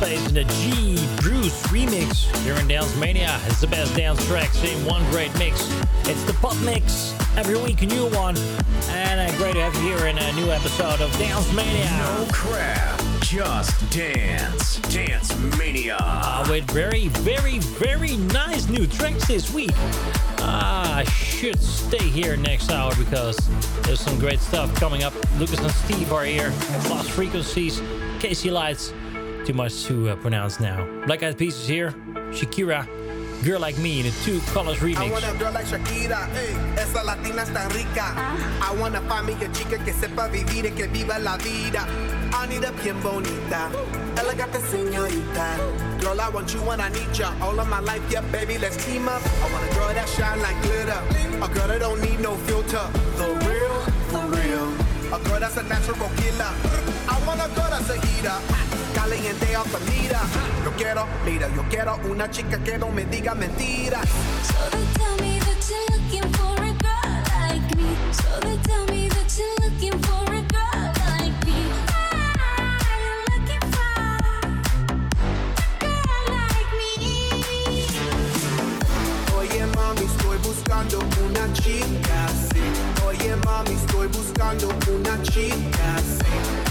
It's the G Bruce remix. Here in Dance Mania is the best dance tracks in one great mix. It's the Pop Mix. Every week a new one. And uh, great to have you here in a new episode of Dance Mania. No crap, just dance. Dance Mania. Uh, with very, very, very nice new tracks this week. Uh, I should stay here next hour because there's some great stuff coming up. Lucas and Steve are here. Lost Frequencies, Casey Lights. Too much to uh, pronounce now. Black Eyed Peas is here. Shakira Girl Like Me in a Two Colors remix. I want a girl like Shakira, esa latina está rica. I wanna find me a chica que sepa vivir y que viva la vida. I need a bien bonita, elegante señorita. Girl, I want you when I need ya. All of my life, yeah, baby, let's team up. I want a girl that shine like glitter. A girl that don't need no filter. The real, for real. A girl that's a natural killer. I want a girl that's a heater off the mira. Yo quiero, mira, yo quiero una chica que no me diga mentiras. So they tell me that you're looking for a girl like me. So they tell me that you're looking for a girl like me. You looking for a girl like me? Oye mami, estoy buscando una chica así. Oye mami, estoy buscando una chica así.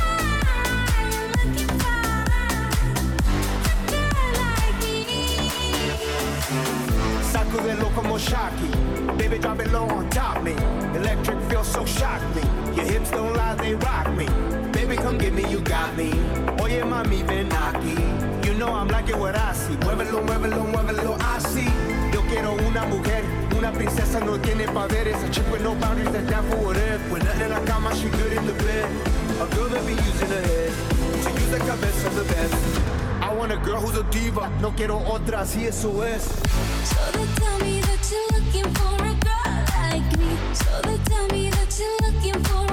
Sacudelo como Shocky. Baby, drop it low on top me. Electric feels so shock me. Your hips don't lie, they rock me. Baby, come get me, you got me. Oh Oye, mami, ven aquí. You know I'm like it what I see. Muévelo, muévelo, muévelo, I see. Yo quiero una mujer, una princesa no tiene poderes. A chick with no boundaries that's down for whatever. When nothing in la cama, she good in the bed. A girl that be using her head to use the cabeza the best. Want a girl who's a diva. No quiero otra, así eso es. So they tell me that you're looking for a girl like me. So they tell me that you're looking for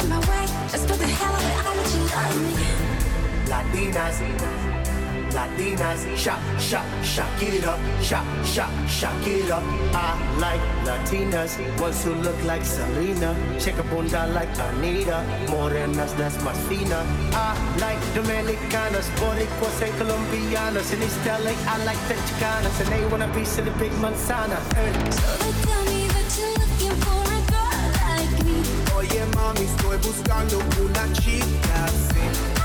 Maybe if you do it my way, just for the hell of it, I'll let you love me. Latinas, Latinas, shock, shock, shock it up, shock, shock, shock it up. I like Latinas, ones who look like Selena, shake a bunda like Anita, morenas that's más fina. I like Dominicanas, Boricuas and Colombianas, in East LA I like the Chicanas, and they want a piece of the big manzana. eh. So they tell me that you're Oye mami, estoy buscando una chica así. Me.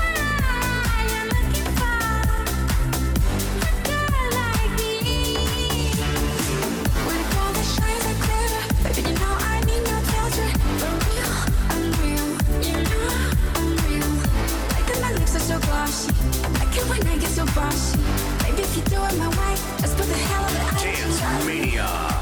So glossy. I get so bossy. Maybe if you do it my way, just for the hell of it, Dance. Mania.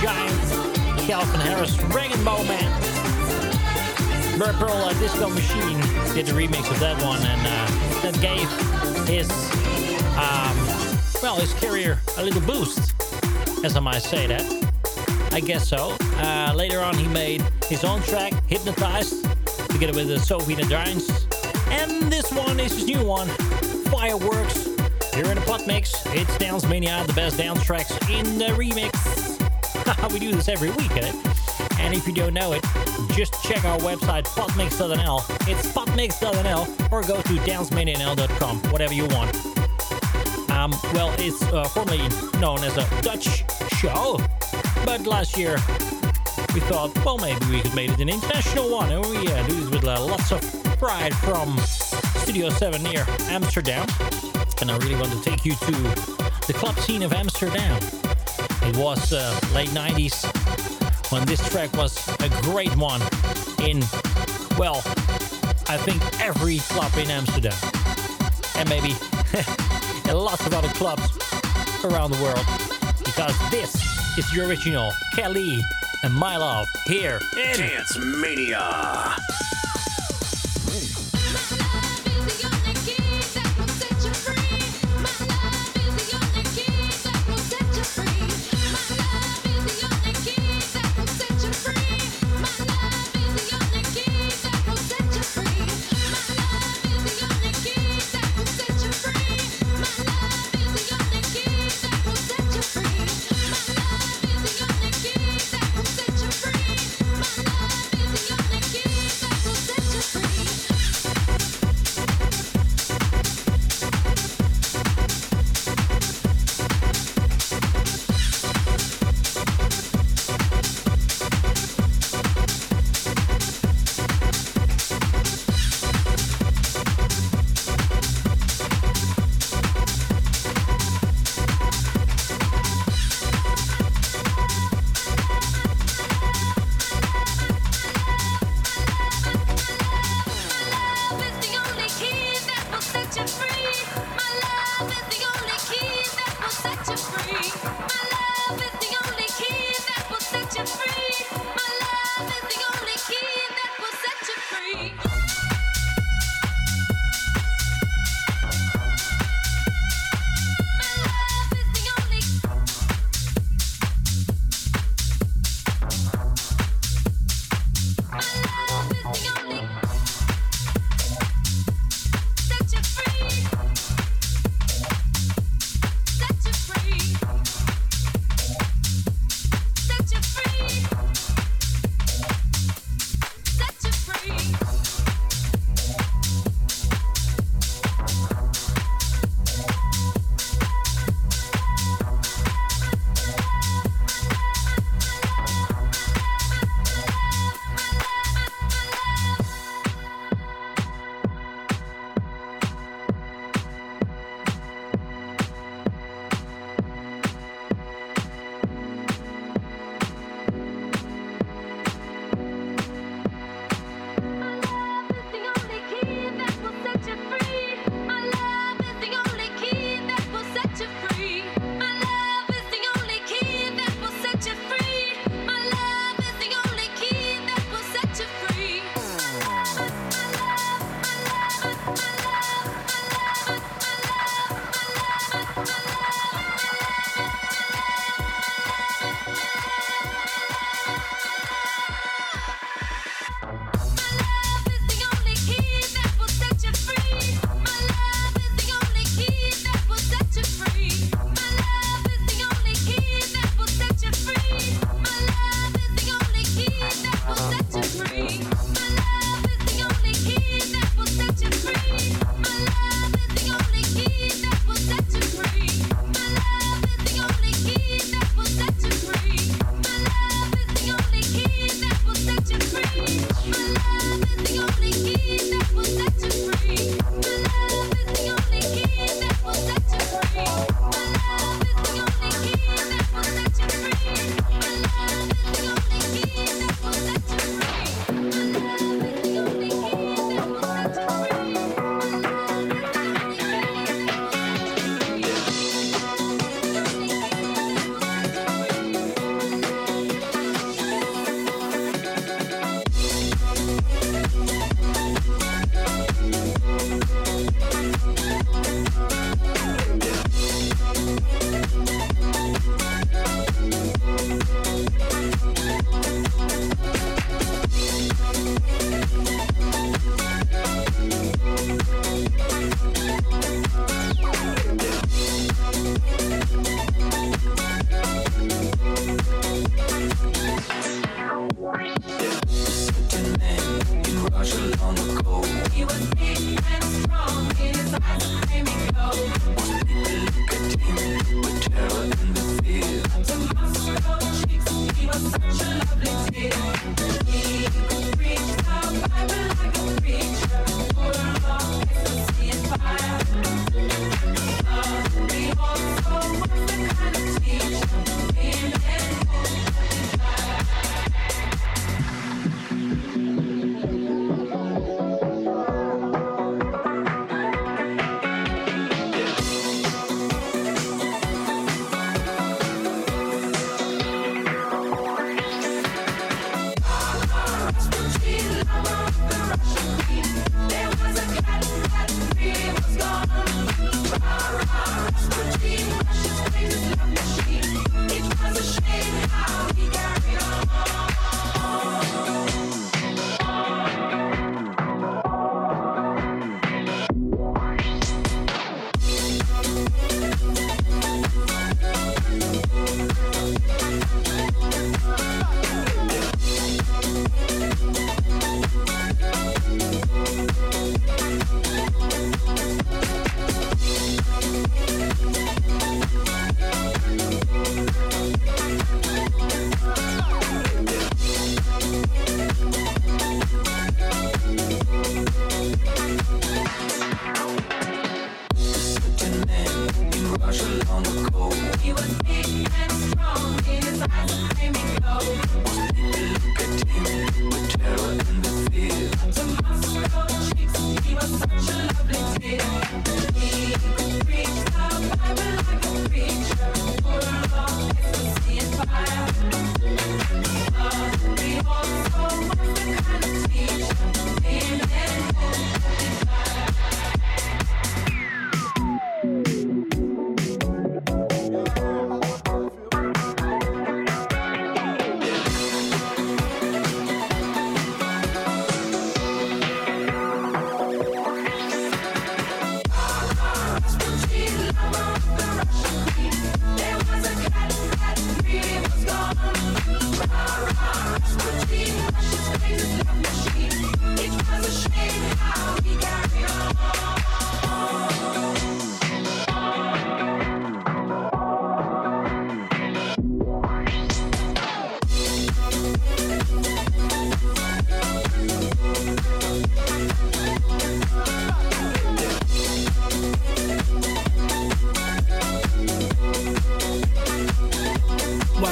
Giant, Calvin Harris, Rag'n'Bone Man. Bird Pearl uh, Disco Machine did the remix of that one, and uh, that gave his um, well his career a little boost, as I might say that. I guess so. Uh, later on, he made his own track, Hypnotized, together with the Sophie the Giants. And this one is his new one, Fireworks. Here in the pot mix, it's Dance Mania, the best dance tracks in the remix. we do this every week, eh? And if you don't know it, just check our website, potmix.nl. It's potmix.nl or go to dancemania.nl.com, whatever you want. Um, well, it's uh, formerly known as a Dutch show, but last year we thought, well, maybe we could make it an international one. And we uh, do it with uh, lots of pride from Studio 7 near Amsterdam. And I really want to take you to the club scene of Amsterdam. It was uh, late 90s when this track was a great one in, well, I think every club in Amsterdam. And maybe in lots of other clubs around the world. Because this is the original Kelly and My Love here in Dance Mania.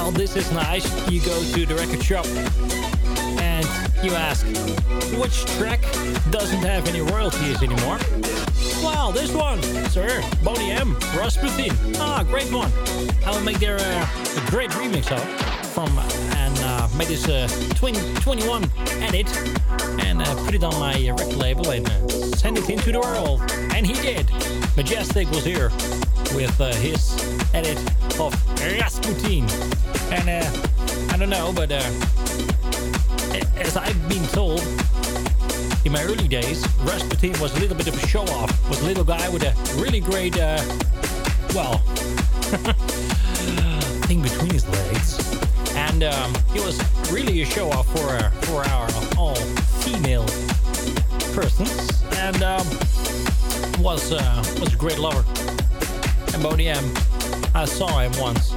Well, this is nice. You go to the record shop and you ask, which track doesn't have any royalties anymore? Well, this one, sir. Boney M, Rasputin. Ah, great one. I will make their uh, a great remix of from and uh, made this uh, 2021 edit and uh, put it on my record label and uh, send it into the world. And he did. Majestic was here with uh, his edit of Rasputin. And uh, I don't know, but uh, as I've been told, in my early days, Rasputin was a little bit of a show-off. Was a little guy with a really great, uh, well, thing between his legs, and um, he was really a show-off for uh, for our all-female persons, and um, was uh, was a great lover. And Boney M, I saw him once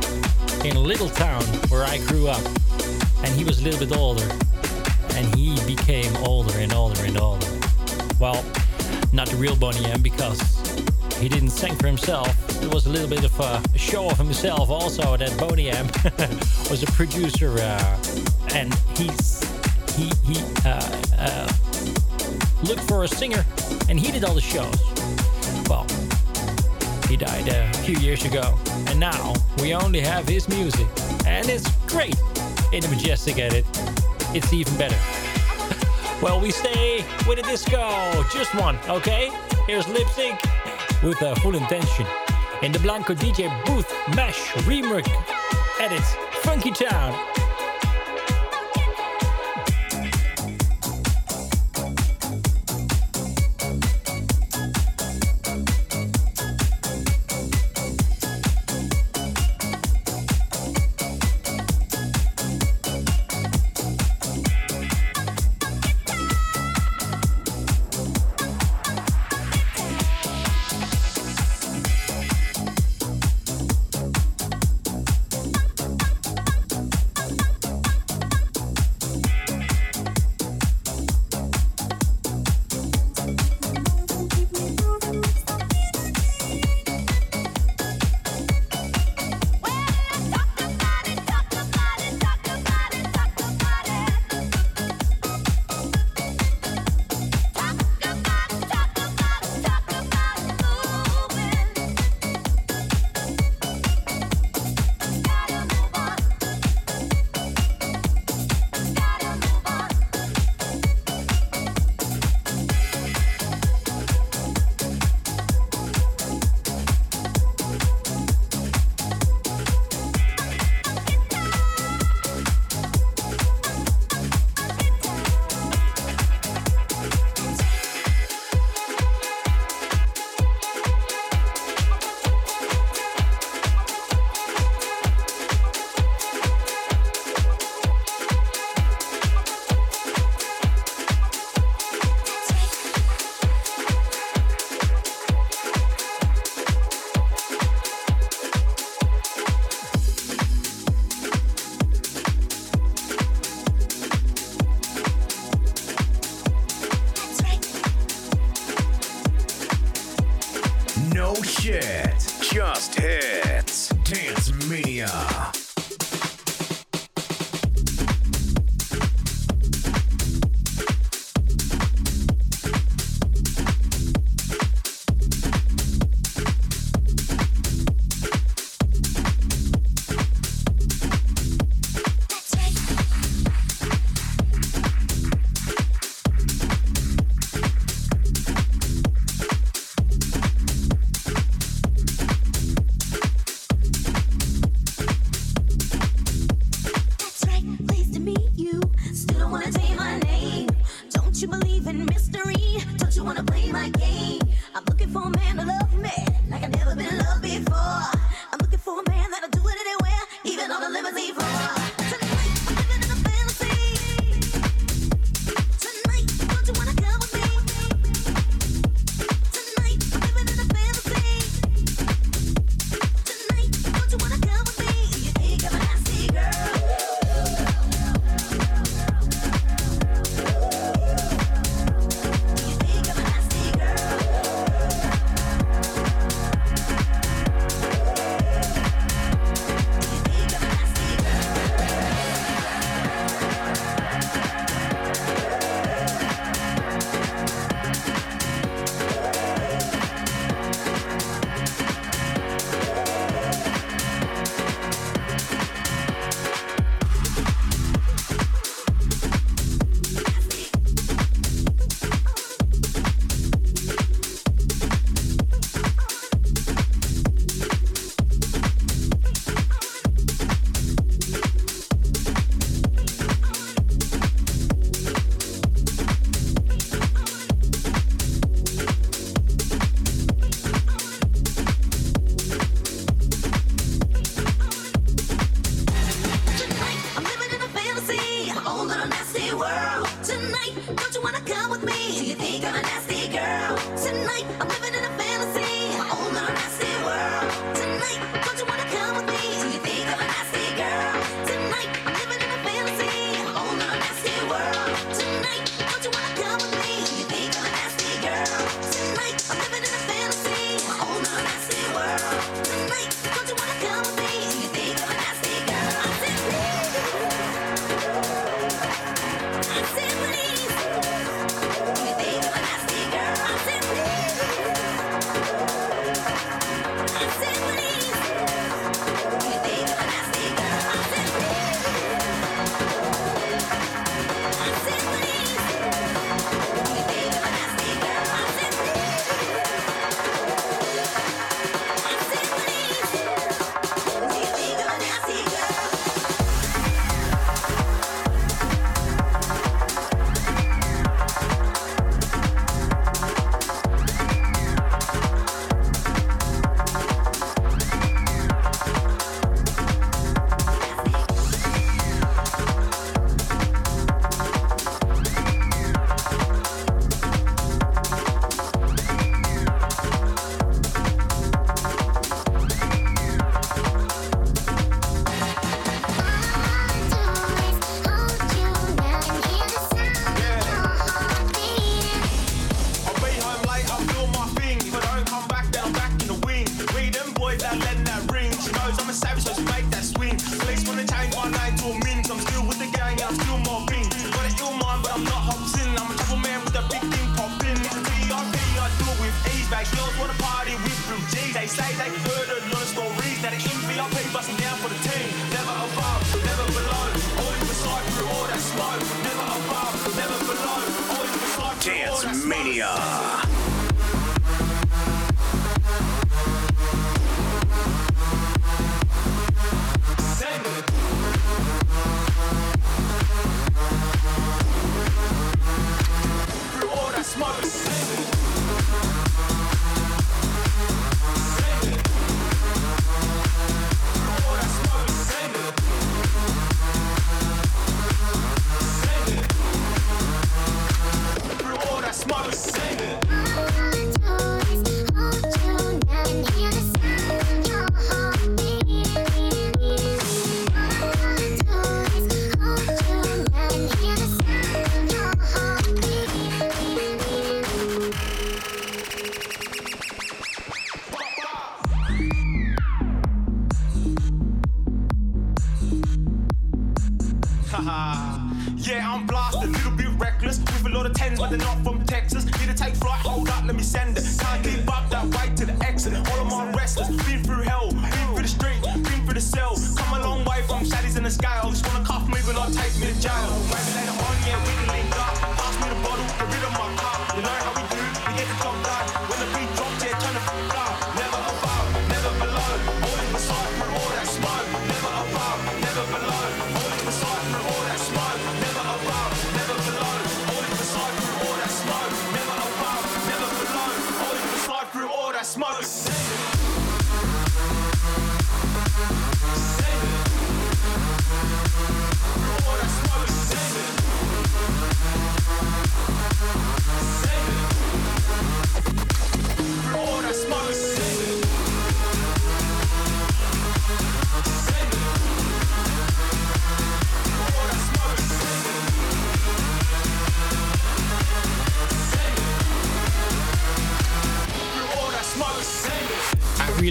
in a little town where I grew up, and he was a little bit older, and he became older and older and older. Well, not the real Boney M because he didn't sing for himself. It was a little bit of a show of himself also that Boney M was a producer uh, and he's he he uh, uh, looked for a singer and he did all the shows. Well, he died a few years ago, and now we only have his music, and it's great. In the Majestic edit, it's even better. Well, we stay with a disco, just one, okay? Here's Lipps Inc. with a Full Intention. In the Blanco DJ Booth Mesh Remix edit, Funky Town. yeah, I'm blasted. Little bit reckless, with a lot of tens, but they're not from Texas. Need to take flight, hold up, let me send it. Can't keep up that way to the exit. All of my wrestlers, been through hell, been through the street, been through the cell. Come a long way from shadys in the scale. Just wanna cuff me, but not take me to jail.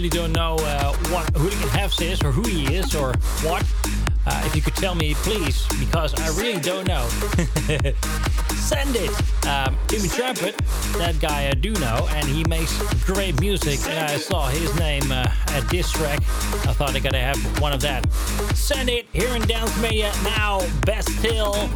really don't know uh, what Hooligan Hefs is or who he is or what, uh, if you could tell me, please, because I really don't know. Send it! Um, Timmy Trumpet, that guy I do know, and he makes great music. And I saw his name uh, at this track. I thought I gotta have one of that. Send it here in Dance Mania now. Best Hill.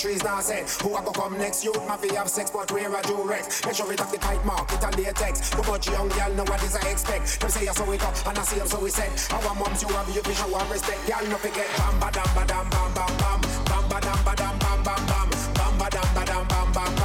Trees now. Say who a go come next? You might be have sex, but wear a Durex. Make sure it have the tight mark, it a latex. Too much young girl know what is I expect. Them say I saw it up, and I see them so we said. Our moms, you have you be show and respect. Girl, no forget. Bam ba dam ba dam bam bam bam. Bam ba dam ba dam bam bam bam. Bam ba dam ba dam bam bam bam. Bam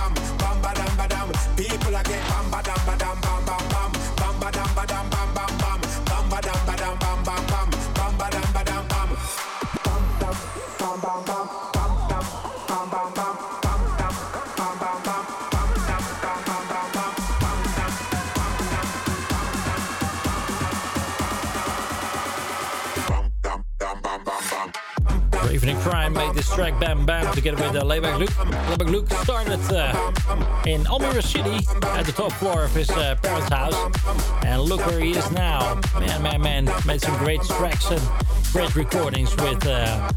track Bam Bam together with uh, Laidback Luke. Laidback Luke started uh, in Almere City at the top floor of his uh, parents' house. And look where he is now. Man, man, man. Made some great tracks and great recordings with uh,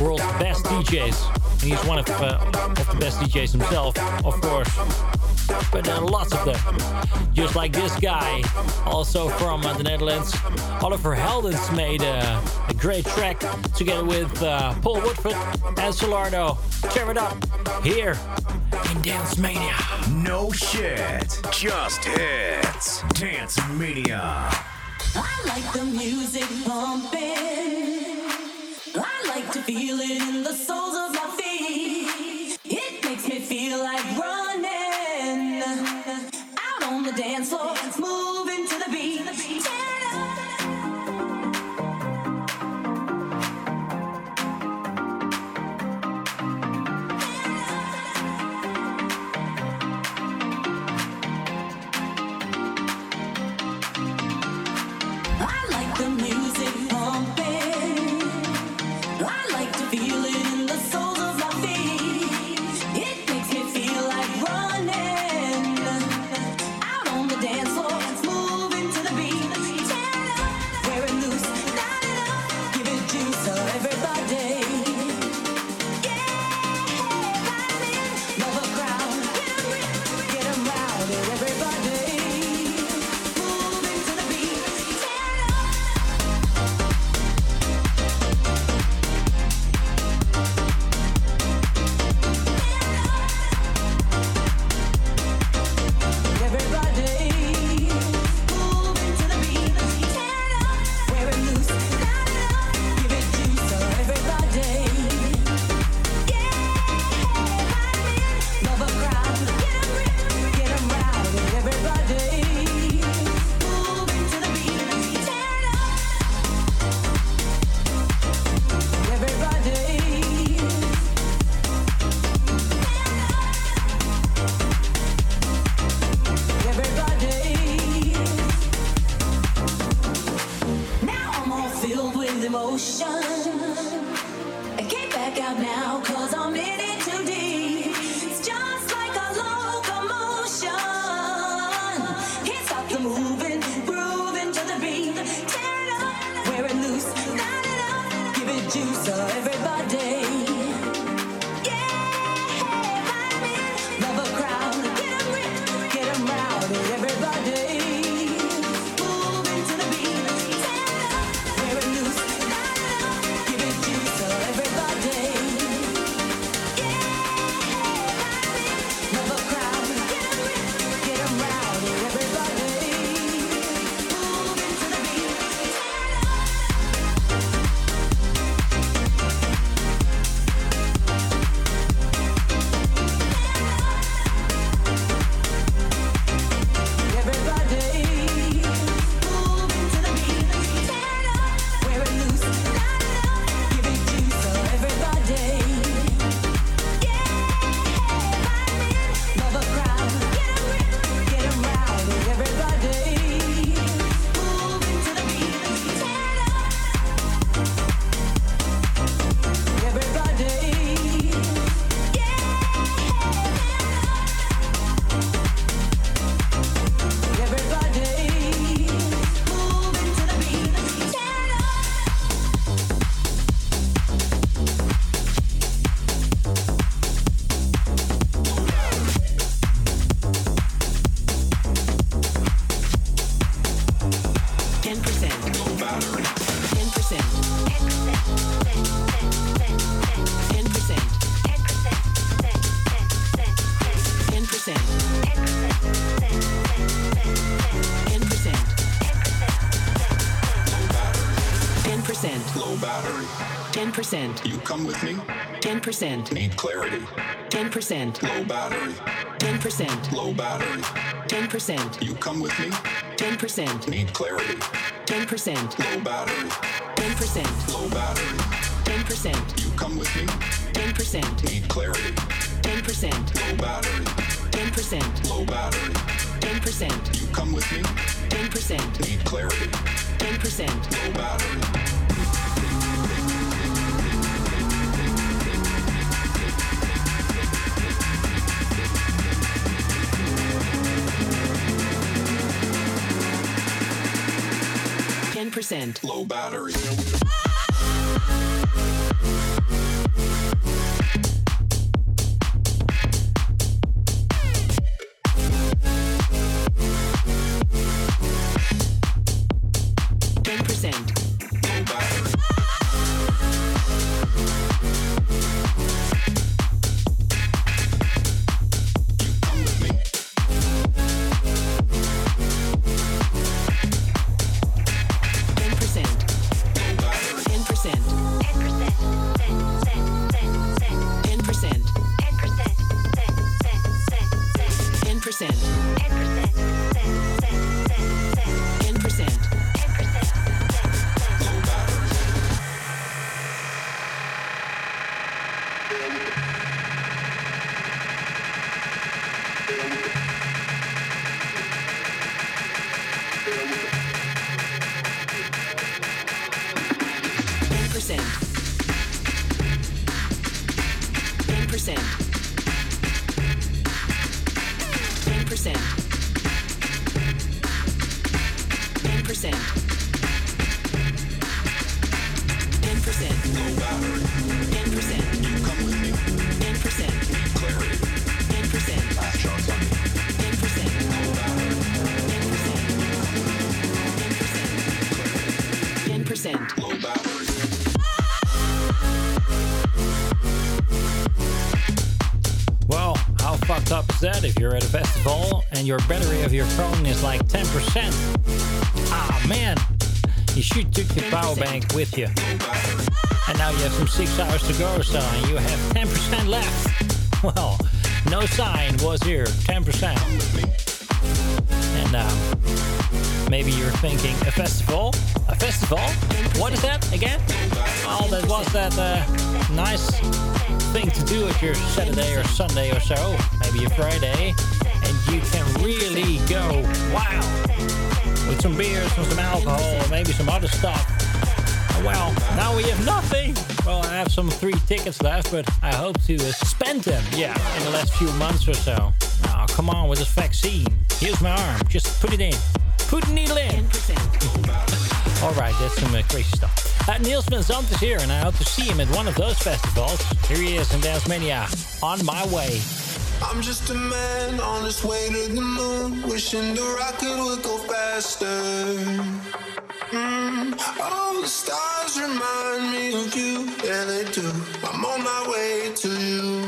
world's best DJs. And he's one of, uh, of the best DJs himself, of course. But there are lots of them. Just like this guy, also from uh, the Netherlands. Oliver Heldens made uh, a great track together with uh, Paul Woodford and Solardo. Tear it up here in Dance Mania. No shit. Just hits. Dance Mania. I like the music pumping. I like to feel it in the soles 10%. You come with me? 10%. Need clarity? 10%. Low battery? 10%. Low battery? 10%. You come with me? 10%. Need clarity? 10%. Low battery? 10%. Low battery? 10%. You come with me? 10%. Need clarity? 10%. Low battery? 10%. Low battery? 10%. You come with me? 10%. Need clarity? 10%. Low battery? Ten percent. Low battery. Your battery of your phone is like 10%? Ah, man. You should take your power bank with you. And now you have some six hours to go, so and you have 10% left. Well, no sign was here. 10%. And um, maybe you're thinking, a festival? A festival? What is that again? Well, that was that uh, nice thing to do at your Saturday or Sunday or so, maybe a Friday, you can really go wild with some beer, some, some alcohol, maybe some other stuff. Well, now we have nothing. Well, I have some three tickets left, but I hope to uh, spend them, yeah, in the last few months or so. Oh, come on with this vaccine. Here's my arm. Just put it in. Put the needle in. All right, that's some uh, crazy stuff. Uh, Niels van Zandt is here, and I hope to see him at one of those festivals. Here he is in Dance Mania, On My Way. I'm just a man on his way to the moon, wishing the rocket would go faster. Mm. All the stars remind me of you, yeah they do. I'm on my way to you.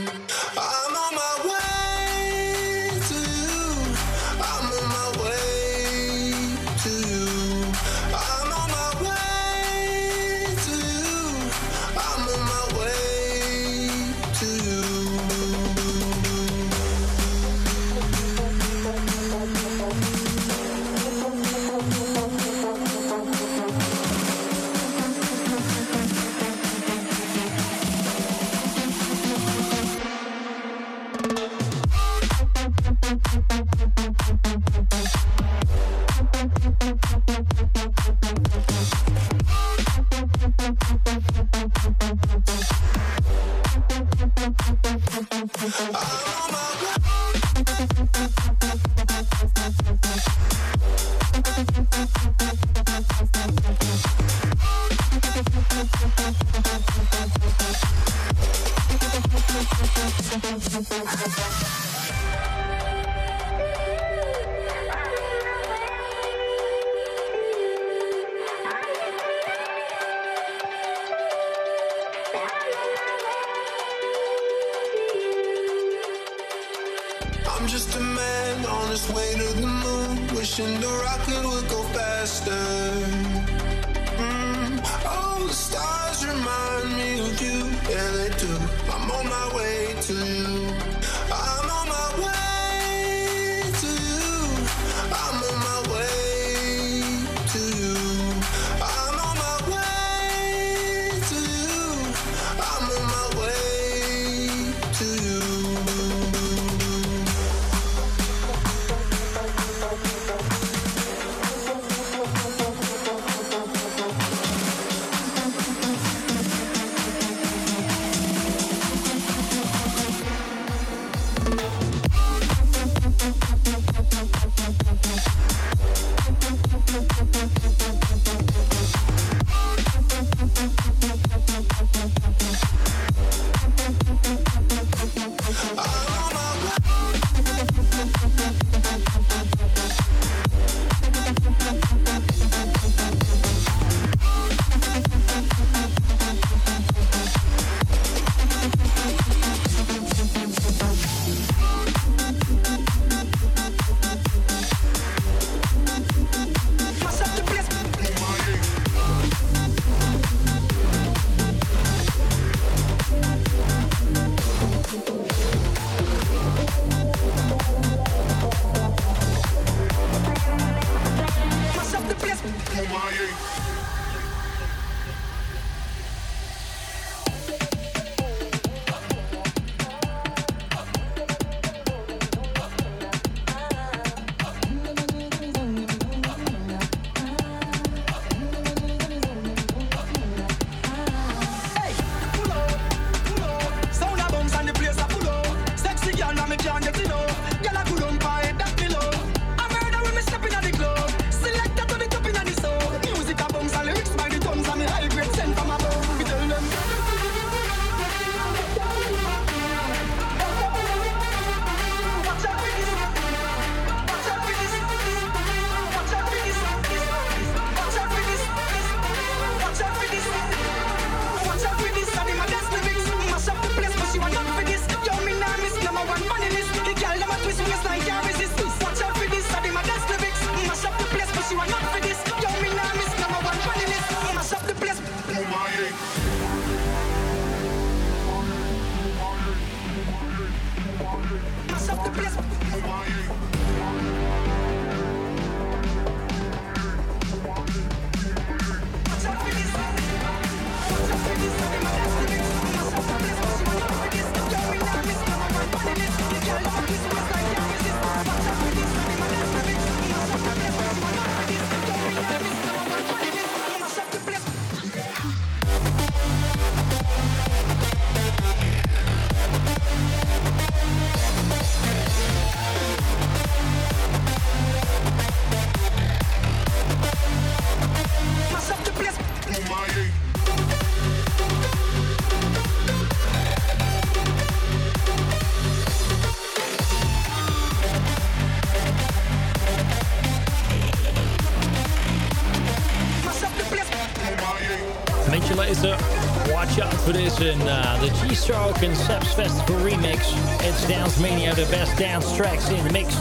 In uh, the G-Stroke and Festival remix. It's Dance Mania, the best dance tracks in the mix.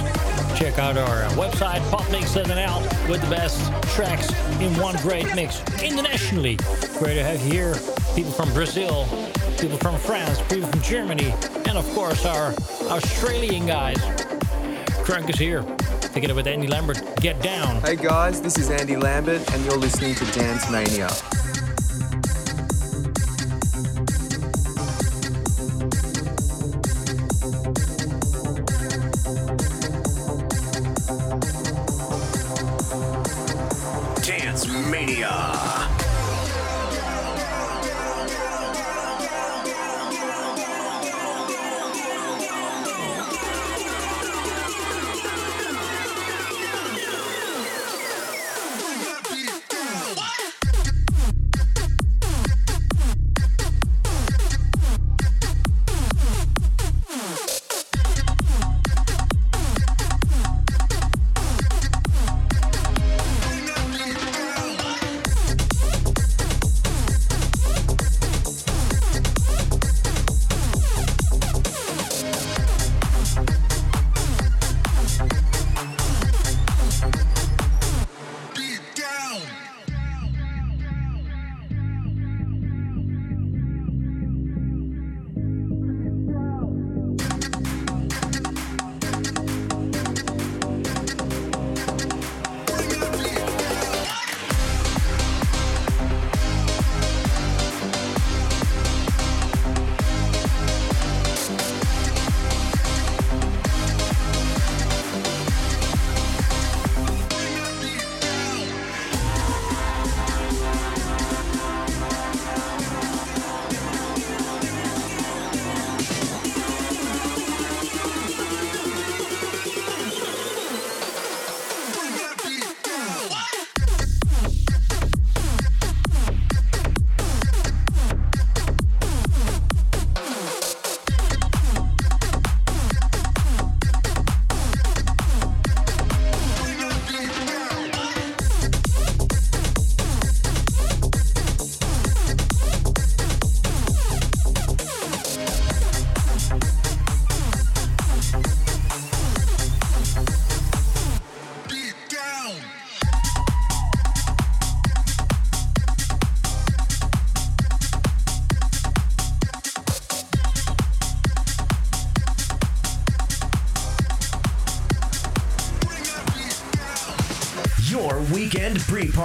Check out our uh, website, popmix.nl, with the best tracks in one great mix internationally. Great to have you here. People from Brazil, people from France, people from Germany, and of course our Australian guys. Crunk is here. Pick it with Andy Lambert. Get down. Hey guys, this is Andy Lambert, and you're listening to Dance Mania.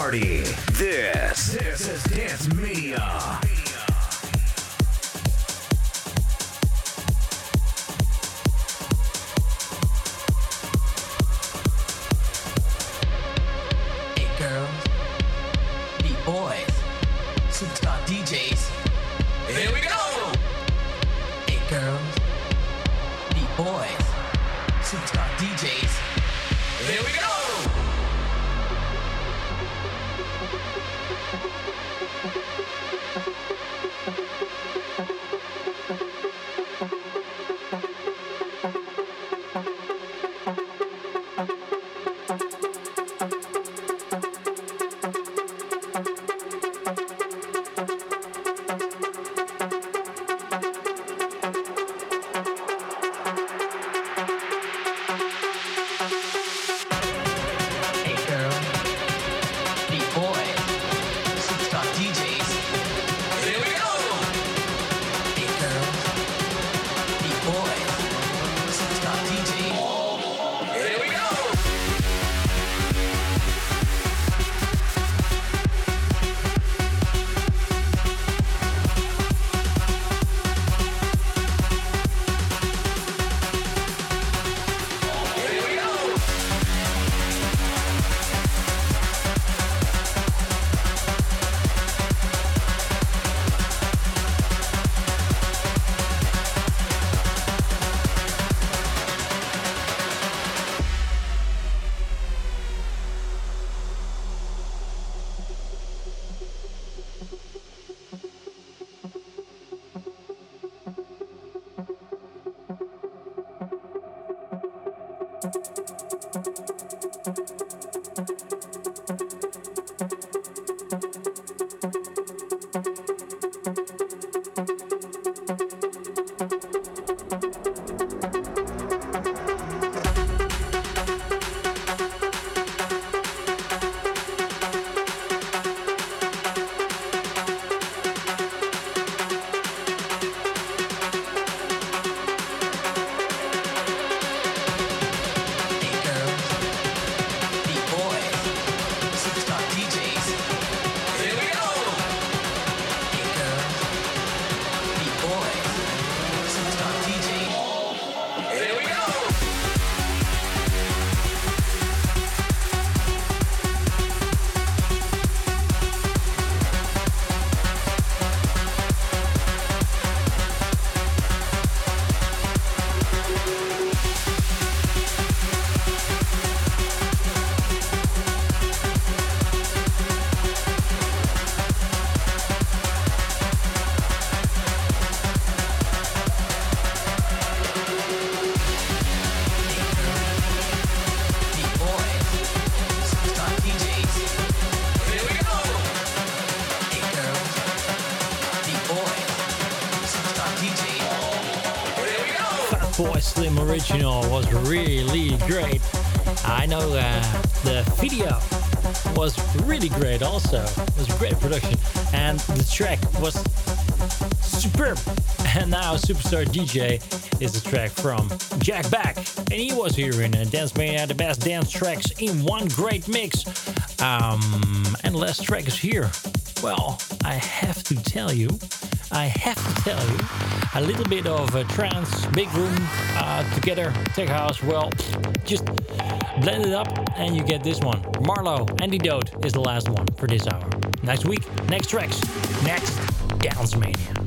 Pre-party. Really great. I know uh, the video was really great also. It was a great production. And the track was superb. And now Superstar DJ is a track from Jack Back. And he was here in uh, Dance Mania, the best dance tracks in one great mix. Um, and the last track is here. Well, I have to tell you, I have to tell you, a little bit of a trance, big room uh, together, tech house. Well, just blend it up and you get this one. Marlow, Antidote is the last one for this hour. Next week, next tracks, next Dance Mania.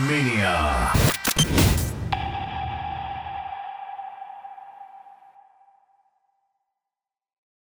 Mania.